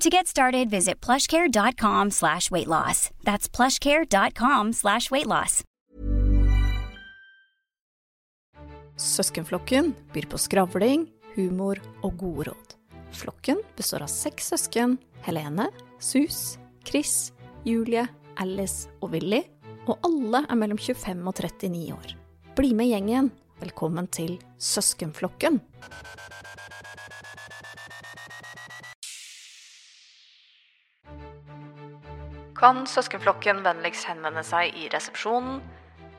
To get started, visit plushcare.com slash weight loss. That's plushcare.com slash weight loss. Søskenflokken byr på skravling, humor og gode råd. Flokken består av seks søsken. Helene, Sus, Chris, Julie, Alice og Willy. Og alle er mellom 25 og 39 år. Bli med gjengen. Velkommen til Søskenflokken. Kan søskenflokken vennligst henvende seg i resepsjonen?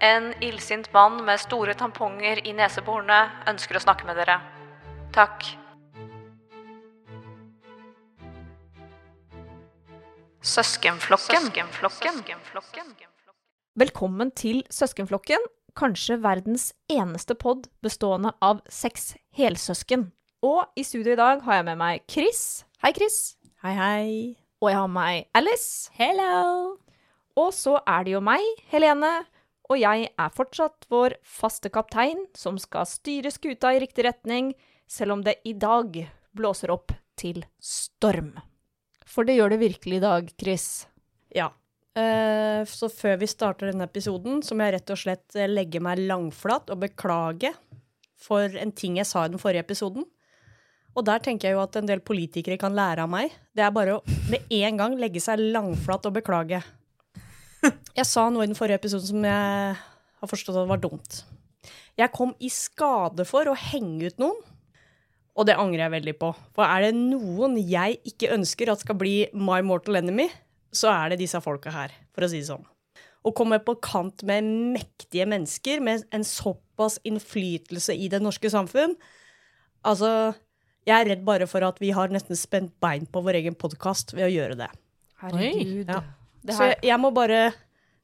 En illsint mann med store tamponger i neseborene ønsker å snakke med dere. Takk. Søskenflokken. Velkommen til Søskenflokken, kanskje verdens eneste pod bestående av seks helsøsken. Og i studio i dag har jeg med meg Chris. Hei, Chris. Hei, hei. Og jeg har med meg Alice. Hello. Og så er det jo meg, Helene. Og jeg er fortsatt vår faste kaptein, som skal styre skuta i riktig retning, selv om det i dag blåser opp til storm. For det gjør det virkelig i dag, Chris. Ja. Eh, så før vi starter denne episoden, så må jeg rett og slett eh, legge meg langflat og beklage for en ting jeg sa i den forrige episoden. Og der tenker jeg jo at en del politikere kan lære av meg. Det er bare å med en gang legge seg langflat og beklage. Jeg sa noe i den forrige episoden som jeg har forstått at var dumt. Jeg kom i skade for å henge ut noen, og det angrer jeg veldig på. For er det noen jeg ikke ønsker at skal bli my mortal enemy, så er det disse folka her, for å si det sånn. Å komme på kant med mektige mennesker med en såpass innflytelse i det norske samfunn Altså, jeg er redd bare for at vi har nesten spent bein på vår egen podkast ved å gjøre det. Herregud. Ja. Det Så jeg, jeg må bare,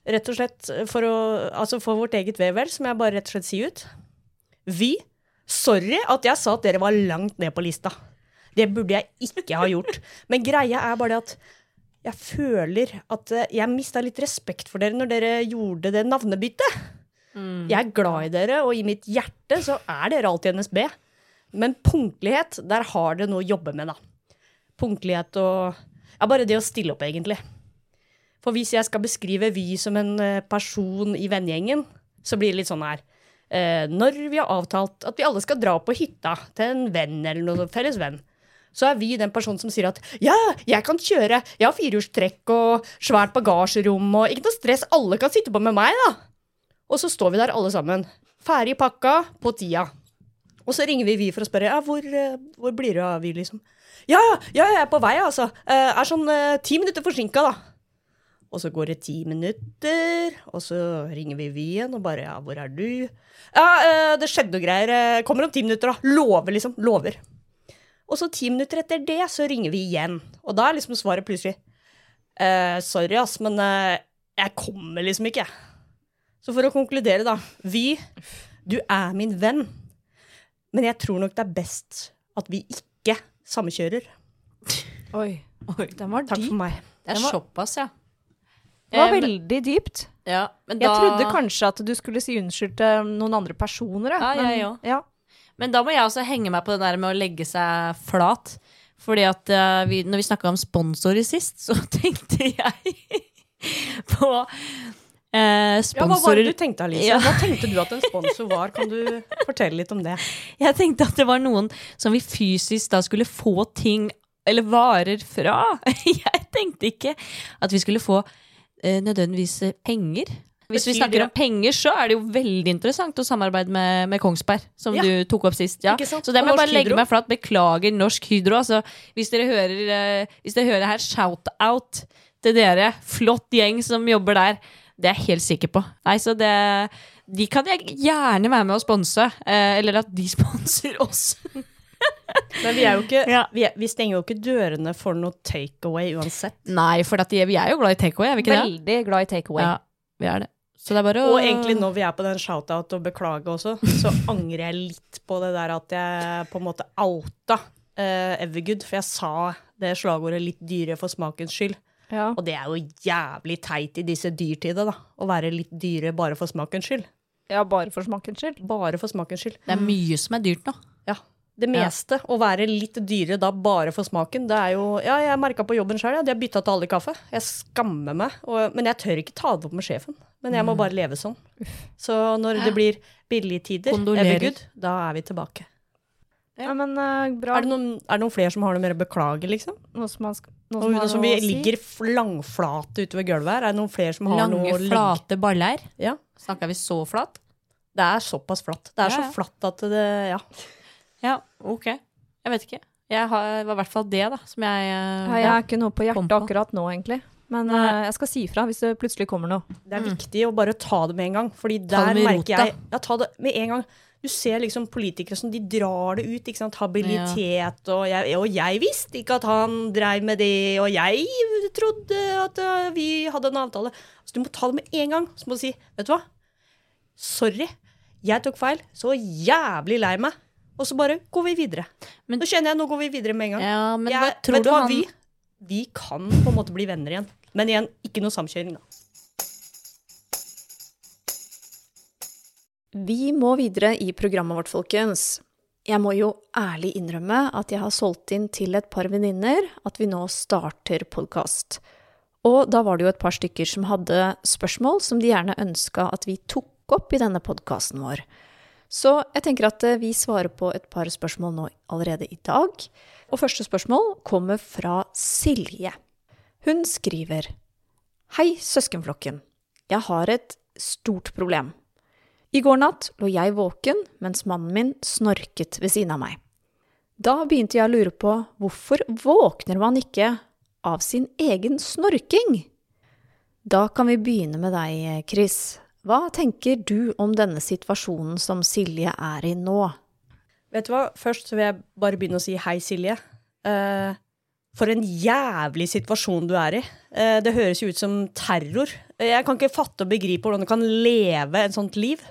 rett og slett, for, å, altså for vårt eget ve vel, så må jeg bare rett og slett si ut Vi Sorry at jeg sa at dere var langt ned på lista. Det burde jeg ikke ha gjort. Men greia er bare det at jeg føler at eh, jeg mista litt respekt for dere når dere gjorde det navnebyttet. Jeg er glad i dere, og i mitt hjerte så er dere alltid NSB. Men punktlighet, der har dere noe å jobbe med, da. Punktlighet og Ja, bare det å stille opp, egentlig. For hvis jeg skal beskrive Vy som en eh, person i vennegjengen, så blir det litt sånn her. Eh, når vi har avtalt at vi alle skal dra på hytta til en venn eller noen felles venn, så er vi den personen som sier at ja, jeg kan kjøre, jeg har firehjulstrekk og svært bagasjerom og ikke noe stress, alle kan sitte på med meg, da. Og så står vi der alle sammen, ferdig pakka, på tida. Og så ringer vi Vy for å spørre ja, hvor, eh, hvor blir du av Vy, liksom. Ja, ja, jeg er på vei, altså. Eh, er sånn eh, ti minutter forsinka, da. Og så går det ti minutter, og så ringer vi Vy igjen og bare ja, hvor er du? Ja, det skjedde noe greier. Kommer om ti minutter, da. Lover, liksom. Lover. Og så ti minutter etter det så ringer vi igjen. Og da er liksom svaret plutselig eh, Sorry, ass, men eh, jeg kommer liksom ikke. Så for å konkludere, da. Vy, du er min venn. Men jeg tror nok det er best at vi ikke samkjører. Oi. Oi, Den var Takk dyp. for meg. det er var- såpass, ja. Det var Eh, men- veldig dypt. Ja, men Jeg trodde kanskje at du skulle si unnskyld til noen andre personer. Ja, men- òg. ja. Men da må jeg også henge meg på det der med å legge seg flat. Fordi at uh, vi, når vi snakka om sponsorer sist, så tenkte jeg på eh, Ja, hva var det du tenkte, Alice? Ja. Hva tenkte du at en sponsor var? Kan du fortelle litt om det? Jeg tenkte at det var noen som vi fysisk da skulle få ting eller varer fra. Jeg tenkte ikke at vi skulle få eh, nødvendigvis penger. Hvis vi snakker om penger, så er det jo veldig interessant å samarbeide med, med Kongsberg, som Ja. du tok opp sist. Ja. Så det må jeg bare legge meg flat. Beklager Norsk Hydro. Altså, hvis dere hører, eh, hvis dere hører her, shout-out til dere. Flott gjeng som jobber der. Det er jeg helt sikker på. Nei, så det De kan jeg gjerne være med å sponse. Eh, eller at de sponser oss. Men vi, er jo ikke, Ja. vi, er, vi stenger jo ikke dørene for noe takeaway uansett. Nei, for at de, vi er jo glad i takeaway, er vi ikke det? Veldig glad i takeaway. Ja, vi er det. Så det er bare å Og egentlig når vi er på den shout-out og beklage også, så angrer jeg litt på det der at jeg på en måte outa uh, Evergood, for jeg sa det slagordet 'litt dyrere for smakens skyld'. Ja. Og det er jo jævlig teit i disse dyrtider, da. Å være litt dyre bare for smakens skyld. ja, bare for smakens skyld. Bare for smakens skyld. Det er mye som er dyrt nå. Ja. Det meste. Å være litt dyrere da bare for smaken, det er jo Ja, jeg merka på jobben sjøl, ja. De har bytta til alle kaffe. Jeg skammer meg. Og, men jeg tør ikke ta det opp med sjefen. Men jeg må bare leve sånn. Så når det blir billige tider, Kondolerer. Evergood, da er vi tilbake. Ja, men uh, bra. Er det, noen, er det noen flere som har noe mer å beklage, liksom? Noe som, man skal, noe Nå, som noe som vi å ligger langflate utover gulvet her, er det noen flere som har Lange, noe å flate baller. Ja. Snakker vi så flatt? Det er såpass flatt. Det er Ja, ja. så flatt at det Ja. Ja, ok. Jeg vet ikke. Jeg har, det var i hvert fall det, da, som jeg eh, Ja, jeg har ikke noe på hjertet på. akkurat nå, egentlig. Men eh, jeg skal si ifra hvis det plutselig kommer noe. Det er viktig å bare ta det med en gang, fordi Mm. Ta der merker jeg Ja, ta det med en gang. Du ser liksom politikere som de drar det ut. ikke sant? Habilitet og jeg, og jeg visste ikke at han dreiv med det, og jeg trodde at øh, vi hadde en avtale. Så du må ta det med en gang. Så må du si, vet du hva? Sorry, jeg tok feil. Så jævlig lei meg. Og så bare går vi videre. Men- nå kjenner jeg, nå går vi videre med en gang. Ja, men hva tror du hva, han vi, vi kan på en måte bli venner igjen. Men igjen, ikke noe samkjøring, da. Vi må videre i programmet vårt, folkens. Jeg må jo ærlig innrømme at jeg har solgt inn til et par venninner at vi nå starter podkast. Og da var det jo et par stykker som hadde spørsmål som de gjerne ønska at vi tok opp i denne podkasten vår. Så jeg tenker at eh, vi svarer på et par spørsmål nå allerede i dag. Og første spørsmål kommer fra Silje. Hun skriver Hei, søskenflokken. Jeg har et stort problem. I går natt lå jeg våken mens mannen min snorket ved siden av meg. Da begynte jeg å lure på hvorfor våkner man ikke av sin egen snorking? Da kan vi begynne med deg, Chris. Hva tenker du om denne situasjonen som Silje er i nå? Vet du hva? Først vil jeg bare begynne å si hei, Silje. Eh, for en jævlig situasjon du er i. Eh, det høres jo ut som terror. Jeg kan ikke fatte og begripe hvordan du kan leve et sånt liv.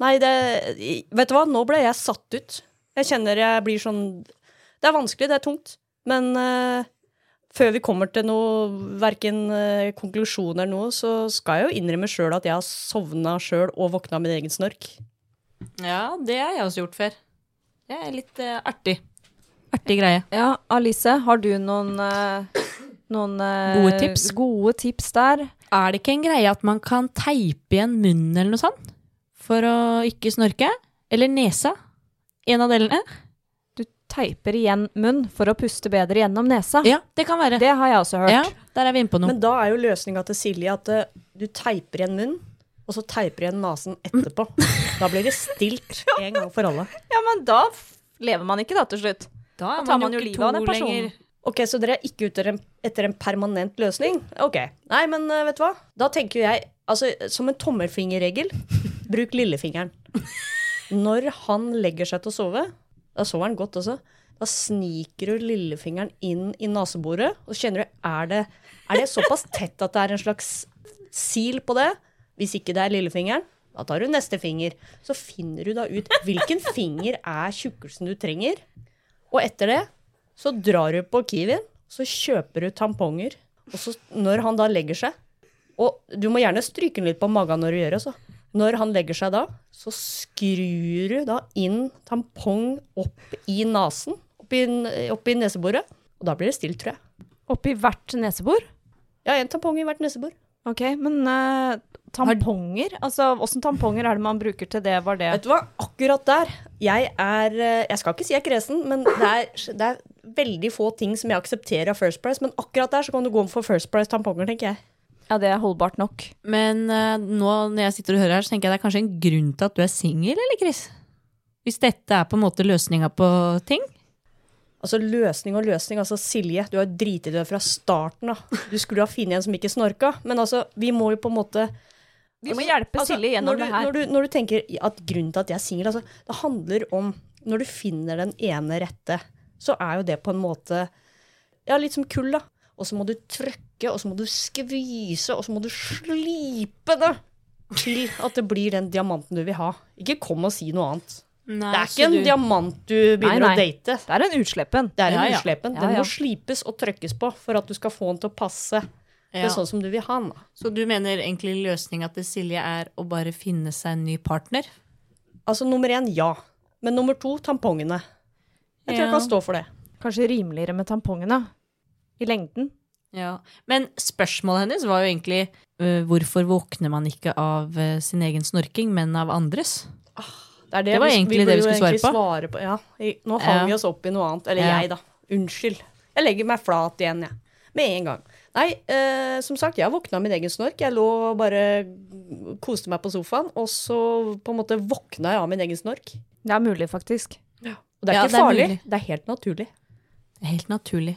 Nei, det Vet du hva, nå ble jeg satt ut. Jeg kjenner jeg blir sånn Det er vanskelig, det er tungt. Men uh, før vi kommer til noe, verken uh, konklusjon eller noe, så skal jeg jo innrømme sjøl at jeg har sovna sjøl og våkna av min egen snork. Ja, det har jeg også gjort før. Det er litt uh, artig. Artig greie. Ja, Alice, har du noen, eh, noen eh, Gode tips? Gode tips der? Er det ikke en greie at man kan teipe igjen munnen eller noe sånt? For å ikke snorke? Eller nesa? En av delene? Du teiper igjen munn for å puste bedre gjennom nesa. Ja, det kan være. Det har jeg også hørt. Ja, der er vi inne på noe. Men da er jo løsninga til Silje at uh, du teiper igjen munn, og så teiper igjen nesen etterpå. Da blir det stilt en gang for alle. Ja, men da lever man ikke da til slutt. da tar man jo livet av den personen. Ok, Så dere er ikke ute etter en, etter en permanent løsning? Ok. Nei, men uh, vet du hva? Da tenker jeg, altså som en tommelfingerregel, bruk lillefingeren. Når han legger seg til å sove, da sover han godt også, da sniker du lillefingeren inn i neseboret, og så kjenner du er det, er det såpass tett at det er en slags sil på det. Hvis ikke det er lillefingeren, da tar du neste finger. Så finner du da ut hvilken finger er tjukkelsen du trenger. Og etter det så drar du på Kiwien, så kjøper du tamponger. Og så når han da legger seg, Og du må gjerne stryke den litt på magen når du gjør det. Så. Når han legger seg da, så skrur du da inn tampong opp i nesen, opp i, opp i neseboret. Og da blir det stilt, tror jeg. Oppi hvert nesebor? Ja, en tampong i hvert nesebor. Ok, men uh, tamponger? Altså, åssen tamponger er det man bruker til det? Var det Vet du hva, akkurat der Jeg er eh, Jeg skal ikke si jeg er kresen, men det er, det er veldig få ting som jeg aksepterer av First Price. Men akkurat der så kan du gå for First Price tamponger, tenker jeg. Ja, det er holdbart nok. Men uh, nå når jeg sitter og hører her, så tenker jeg det er kanskje en grunn til at du er singel, eller Chris? Hvis dette er på en måte løsninga på ting? Altså løsning og løsning. Altså Silje, du har driti deg fra starten av. Du skulle ha funnet en som ikke snorka. Men altså, vi må jo på en måte Vi må hjelpe Altså, Silje gjennom du, det her. Når du, når du tenker at grunnen til at jeg er singel, altså, det handler om Når du finner den ene rette, så er jo det på en måte Ja, litt som kull, da. Og så må du trykke, og så må du skvise, og så må du slipe det til at det blir den diamanten du vil ha. Ikke kom og si noe annet. Nei, Det er ikke en diamant du begynner Nei, å date. Det er en utslippen. Det er en Ja, ja. Den ja. må slipes og trykkes på for at du skal få den til å passe Ja. er sånn som du vil ha den. Så du mener egentlig løsninga til Silje er å bare finne seg en ny partner? Altså nummer én, ja. Men nummer to, tampongene. Jeg tror jeg kan stå for det. Kanskje rimeligere med tampongene. I lengden. Ja. Men spørsmålet hennes var jo egentlig uh, hvorfor våkner man ikke av uh, sin egen snorking, men av andres? Det, er det, Det var vi- egentlig vi det vi skulle svare på. svare på. Ja, nå hang Ja. vi oss opp i noe annet. Eller Ja. jeg, da. Unnskyld. Jeg legger meg flat igjen, jeg. Med en gang. Nei, uh, som sagt, jeg våkna av min egen snork. Jeg lå og bare koste meg på sofaen, og så på en måte våkna jeg av min egen snork. Det er mulig, faktisk. Og det er Ja, ikke det er farlig. mulig. det er helt naturlig. Det er helt naturlig.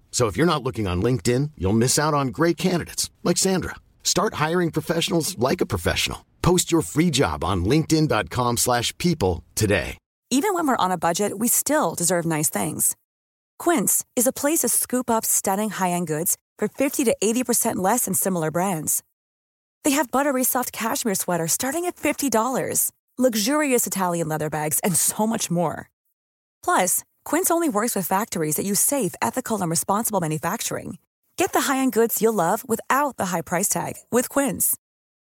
So if you're not looking on LinkedIn, you'll miss out on great candidates like Sandra. Start hiring professionals like a professional. Post your free job on linkedin.com/people today. Even when we're on a budget, we still deserve nice things. Quince is a place to scoop up stunning high-end goods for 50 to 80% less than similar brands. They have buttery soft cashmere sweaters starting at $50, luxurious Italian leather bags, and so much more. Plus, Quince only works with factories that use safe, ethical, and responsible manufacturing. Get the high-end goods you'll love without the high price tag with Quince.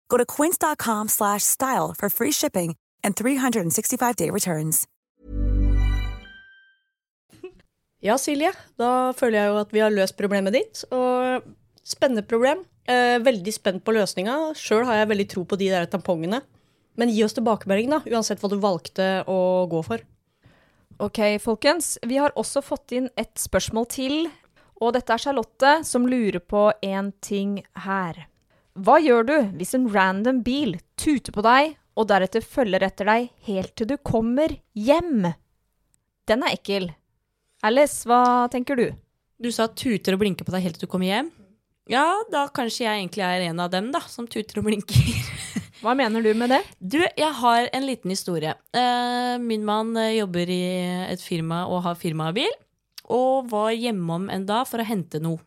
Go to quince.com/style for free shipping and 365-day returns. Ja, Silje, da føler jeg jo at vi har løst problemet ditt. Og spennende problem. Eh, veldig spent på løsninga. Sjøl har jeg veldig tro på de der tampongene. Men gi oss tilbakemelding, da, uansett hva du valgte å gå for. Ok, folkens. Vi har også fått inn et spørsmål til. Og dette er Charlotte som lurer på en ting her. Hva gjør du hvis en random bil tuter på deg, og deretter følger etter deg helt til du kommer hjem? Den er ekkel. Alice, hva tenker du? Du sa tuter og blinker på deg helt til du kommer hjem. Ja, da kanskje jeg egentlig er en av dem, da, som tuter og blinker. Hva mener du med det? Du, jeg har en liten historie. Eh, min mann eh, jobber i et firma og har firmabil, og var hjemom en dag for å hente noe.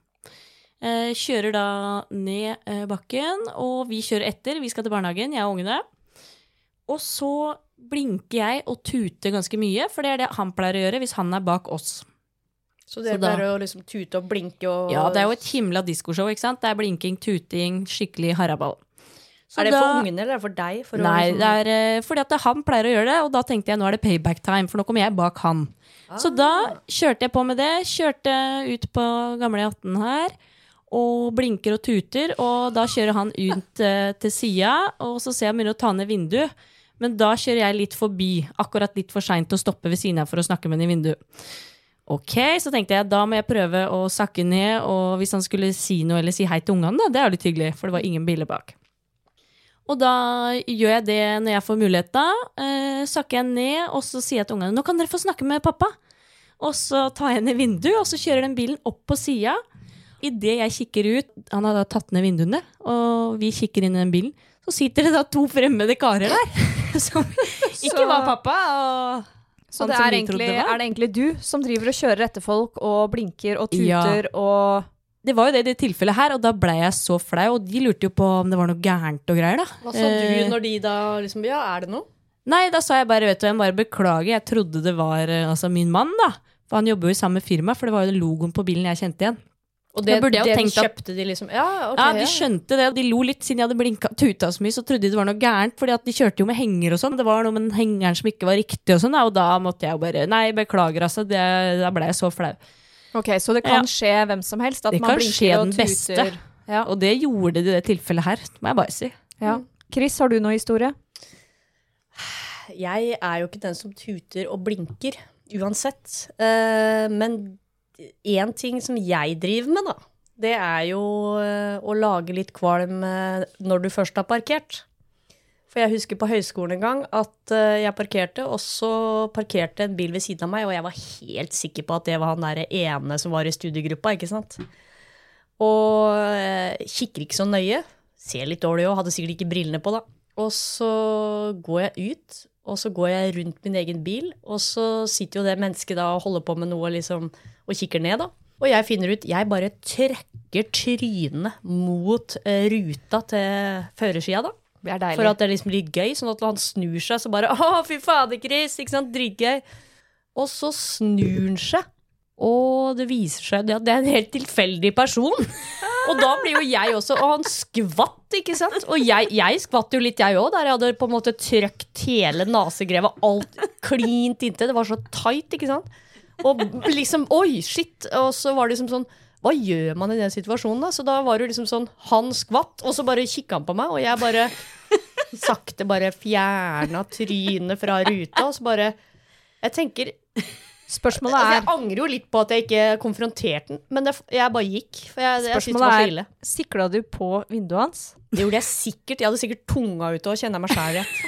Eh, kjører da ned bakken, og vi kjører etter. Vi skal til barnehagen, jeg og ungene. Og så blinker jeg og tuter ganske mye, for det er det han pleier å gjøre hvis han er bak oss. Så dere er bare pleier å liksom tute og blinke og Ja, det er jo et himla diskoshow, ikke sant? Det er blinking, tuting, skikkelig haraball. Så Er det da- for ungene eller er det for deg? For å Nei, liksom- det er eh, fordi at han pleier å gjøre det, og da tenkte jeg nå er det payback time, for nå kommer jeg bak han. Så da kjørte jeg på med det. Kjørte ut på gamle 18 her, og blinker og tuter, og da kjører han ut uh, til sida, og så ser jeg han begynner å ta ned vinduet. Men da kjører jeg litt forbi, akkurat litt for seint å stoppe ved siden av for å snakke med han i vinduet. Ok, så tenkte jeg da må jeg prøve å sakke ned, og hvis han skulle si noe eller si hei til ungene, da, det er jo litt hyggelig, for det var ingen biler bak. Og da gjør jeg det når jeg får mulighet, da. Eh, sakker jeg ned, og så sier jeg til ungene nå kan dere få snakke med pappa. Og så tar jeg ned vinduet, og så kjører den bilen opp på sida. Idet jeg kikker ut, han har da tatt ned vinduene, og vi kikker inn i den bilen, Så sitter det da to fremmede karer der, som ikke var pappa. Og Så det er, egentlig, det er det egentlig du som driver og kjører etter folk og blinker og Ja. tuter og Det var jo det i det tilfellet her, og da ble jeg så flau. Og de lurte jo på om det var noe gærent og greier, da. Hva sa du Eh, når de da liksom Ja, er det noe? Nei, da sa jeg bare, vet du, jeg bare beklager. Jeg trodde det var eh, altså, min mann, da. For han jobber jo i samme firma, for det var jo logoen på bilen jeg kjente igjen. Og det, det at- kjøpte de liksom Ja, okay, Ja, de skjønte det, de lo litt siden jeg hadde blinka tuta så mye, så trodde de det var noe gærent, fordi at de kjørte jo med henger og sånn. Det var noe med den hengeren som ikke var riktig og sånn, og da måtte jeg jo bare Nei, beklager, altså. Det, da ble jeg så flau. Ok, så det kan Ja. skje hvem som helst? At Det man kan blinker skje og den tuter? beste. Ja. Og det gjorde det i det tilfellet her, må jeg bare si. ja. Chris, har du noe historie? Jeg er jo ikke den som tuter og blinker, uansett. Eh, men én ting som jeg driver med, da, det er jo eh, å lage litt kvalm eh, når du først har parkert. For jeg husker på høyskolen en gang at eh, jeg parkerte, og så parkerte en bil ved siden av meg, og jeg var helt sikker på at det var han derre ene som var i studiegruppa, ikke sant. Og eh, kikker ikke så nøye. Ser litt dårlig òg, hadde sikkert ikke brillene på, da. Og så går jeg ut, og så går jeg rundt min egen bil, og så sitter jo det mennesket da og holder på med noe liksom, og kikker ned, da. Og jeg finner ut Jeg bare trekker trynet mot eh, ruta til førersida, da. For at det liksom blir gøy, sånn at han snur seg, så bare Å, fy fader, Chris! Ikke sant? Dritgøy. Og så snur han seg, og det viser seg at det er en helt tilfeldig person. Og da blir jo jeg også Og han skvatt, ikke sant? Og jeg, jeg skvatt jo litt, jeg òg, der jeg hadde på en måte trøkt hele nesegrevet, alt klint inntil. Det var så tight, ikke sant? Og liksom Oi, shit! Og så var det liksom sånn hva gjør man i den situasjonen, da? Så da var det liksom sånn Han skvatt, og så bare kikka han på meg, og jeg bare sakte bare fjerna trynet fra ruta, og så bare Jeg tenker Spørsmålet altså, er Jeg angrer jo litt på at jeg ikke konfronterte den, men det, jeg bare gikk. For jeg, jeg syntes det var Spørsmålet ille. er. Sikla du på vinduet hans? Det gjorde jeg sikkert. Jeg hadde sikkert tunga ute og kjenner meg sjæl rett.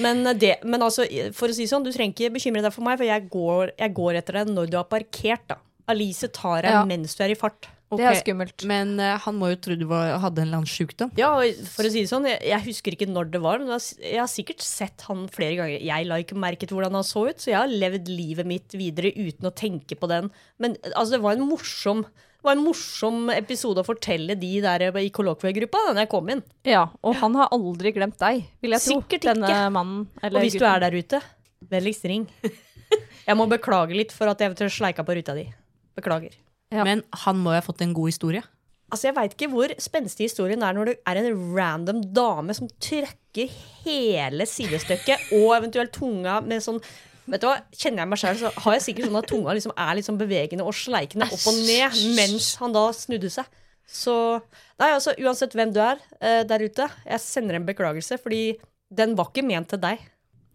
Men, det, men altså, for å si sånn, du trenger ikke bekymre deg for meg, for jeg går, jeg går etter deg når du har parkert, da. Alice tar deg Ja. mens du er i fart. Det er Ok, skummelt. Men eh, han må jo tro du var, hadde en eller annen sjukdom. Ja, og for å si det sånn, jeg, jeg husker ikke når det var, men jeg har- jeg har sikkert sett han flere ganger. Jeg la ikke merke til hvordan han så ut, så jeg har levd livet mitt videre uten å tenke på den. Men altså, det var en morsom det var en morsom episode å fortelle de der i kollokviegruppa da jeg kom inn. Ja, og han har aldri glemt deg, vil jeg tro. Sikkert Denne ikke. mannen. Og Eller hvis du er der ute, vennligst ring. Jeg må beklage litt for at jeg eventuelt sleika på ruta di. Beklager. Ja. Men han må jo ha fått en god historie. Altså, Jeg veit ikke hvor spenstig historien er når det er en random dame som trøkker hele sidestykket og eventuelt tunga med sånn Vet du hva, Kjenner jeg meg sjøl, så har jeg sikkert sånn at tunga liksom er litt sånn bevegende og sleikende opp og ned mens han da snudde seg. Så Nei, altså, uansett hvem du er uh, der ute, jeg sender en beklagelse, fordi den var ikke ment til deg.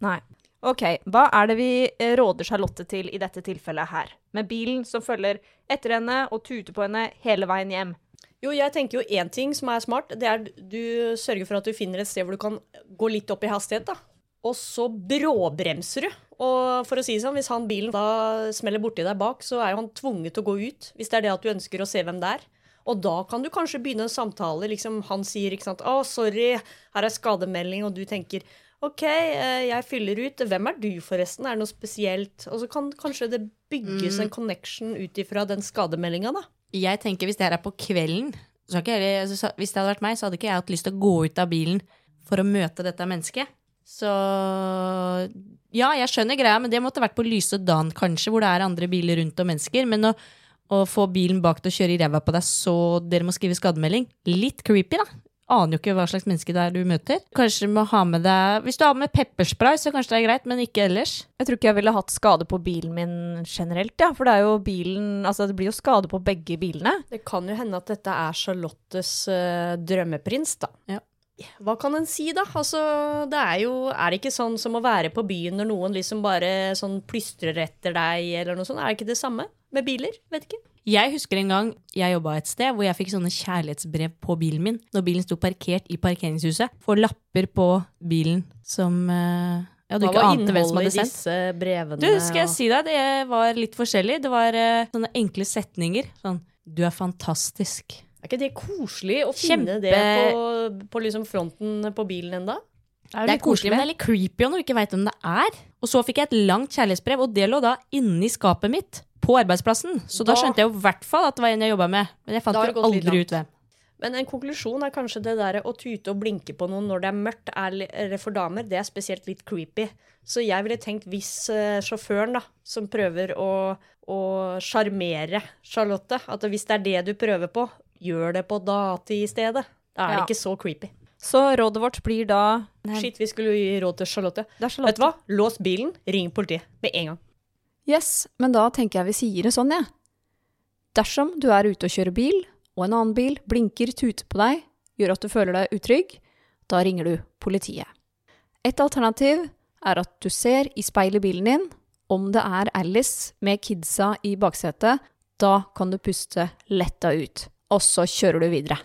Nei. Ok, hva er det vi eh, råder Charlotte til i dette tilfellet her? Med bilen som følger etter henne og tuter på henne hele veien hjem. Jo, jeg tenker jo én ting som er smart, det er du sørger for at du finner et sted hvor du kan gå litt opp i hastighet, da. Og så bråbremser du. Og for å si det sånn, hvis han bilen da smeller borti deg bak, så er jo han tvunget til å gå ut. Hvis det er det at du ønsker å se hvem det er. Og da kan du kanskje begynne en samtale. liksom Han sier ikke sant 'Å, sorry, her er skademelding', og du tenker 'OK, eh, jeg fyller ut. Hvem er du, forresten? Er det noe spesielt?' Og så kan kanskje det bygges en connection ut ifra den skademeldinga, da. Jeg tenker Hvis det her er på kvelden så ikke jeg, så- Hvis det hadde vært meg, så hadde ikke jeg hatt lyst til å gå ut av bilen for å møte dette mennesket. Så ja, jeg skjønner greia, men det måtte vært på lyse dagen, kanskje, hvor det er andre biler rundt og mennesker. Men å, å få bilen bak til å kjøre i ræva på deg, så dere må skrive skademelding, litt creepy, da. Aner jo ikke hva slags menneske det er du møter. Kanskje du må ha med deg Hvis du har med pepperspray, så kanskje det er greit, men ikke ellers. Jeg tror ikke jeg ville hatt skade på bilen min generelt, ja. For det er jo bilen Altså, det blir jo skade på begge bilene. Det kan jo hende at dette er Charlottes uh, drømmeprins, da. Ja. Hva kan en si, da? Altså, det er jo Er det ikke sånn som å være på byen når noen liksom bare sånn plystrer etter deg, eller noe sånt? Er det ikke det samme med biler? Vet ikke. Jeg husker en gang jeg jobba et sted hvor jeg fikk sånne kjærlighetsbrev på bilen min når bilen sto parkert i parkeringshuset. Får lapper på bilen som uh ja, du Hva ikke var innholdet i disse brevene? Du, skal jeg si deg, det var litt forskjellig. Det var uh, sånne enkle setninger. Sånn Du er fantastisk. Er ikke det koselig å Kjempe- finne det på, på liksom fronten på bilen enda? Det er koselig, men det er litt creepy når du ikke veit hvem det er. Og så fikk jeg et langt kjærlighetsbrev, og det lå da inni skapet mitt på arbeidsplassen. Så da, Da- skjønte jeg jo i hvert fall at det var en jeg jobba med. Men jeg fant det jo aldri ut hvem. Men en konklusjon er kanskje det der å tyte og blinke på noen når det er mørkt, er, eller for damer, det er spesielt litt creepy. Så jeg ville tenkt hvis eh, sjåføren da, som prøver å sjarmere Charlotte, at hvis det er det du prøver på, gjør det på dati i stedet. Da er Ja. ikke så creepy. Så rådet vårt blir da Shit, vi skulle jo gi råd til Charlotte. Det er Charlotte. Vet du hva? Lås bilen, ring politiet med en gang. Yes, men da tenker jeg vi sier det sånn, jeg. Dersom du er ute og kjører bil, og en annen bil blinker tuter på deg, gjør at du føler deg utrygg, da ringer du politiet. Et alternativ er at du ser i speilet i bilen din om det er Alice med kidsa i baksetet. Da kan du puste letta ut, og så kjører du videre.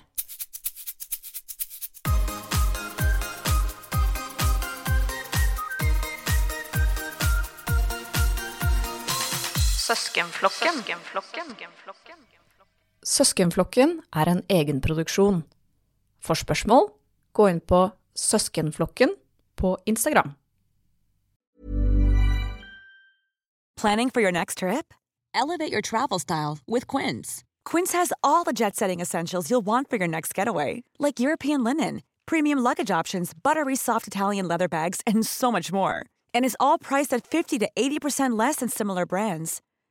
Søskenflokken er en egenproduksjon. For spørsmål, gå inn på Søskenflokken på Instagram. Planning for your next trip? Elevate your travel style with Quince. Quince has all the jet setting essentials you'll want for your next getaway, like European linen, premium luggage options, buttery soft Italian leather bags, and so much more. And is all priced at 50 to 80% less than similar brands.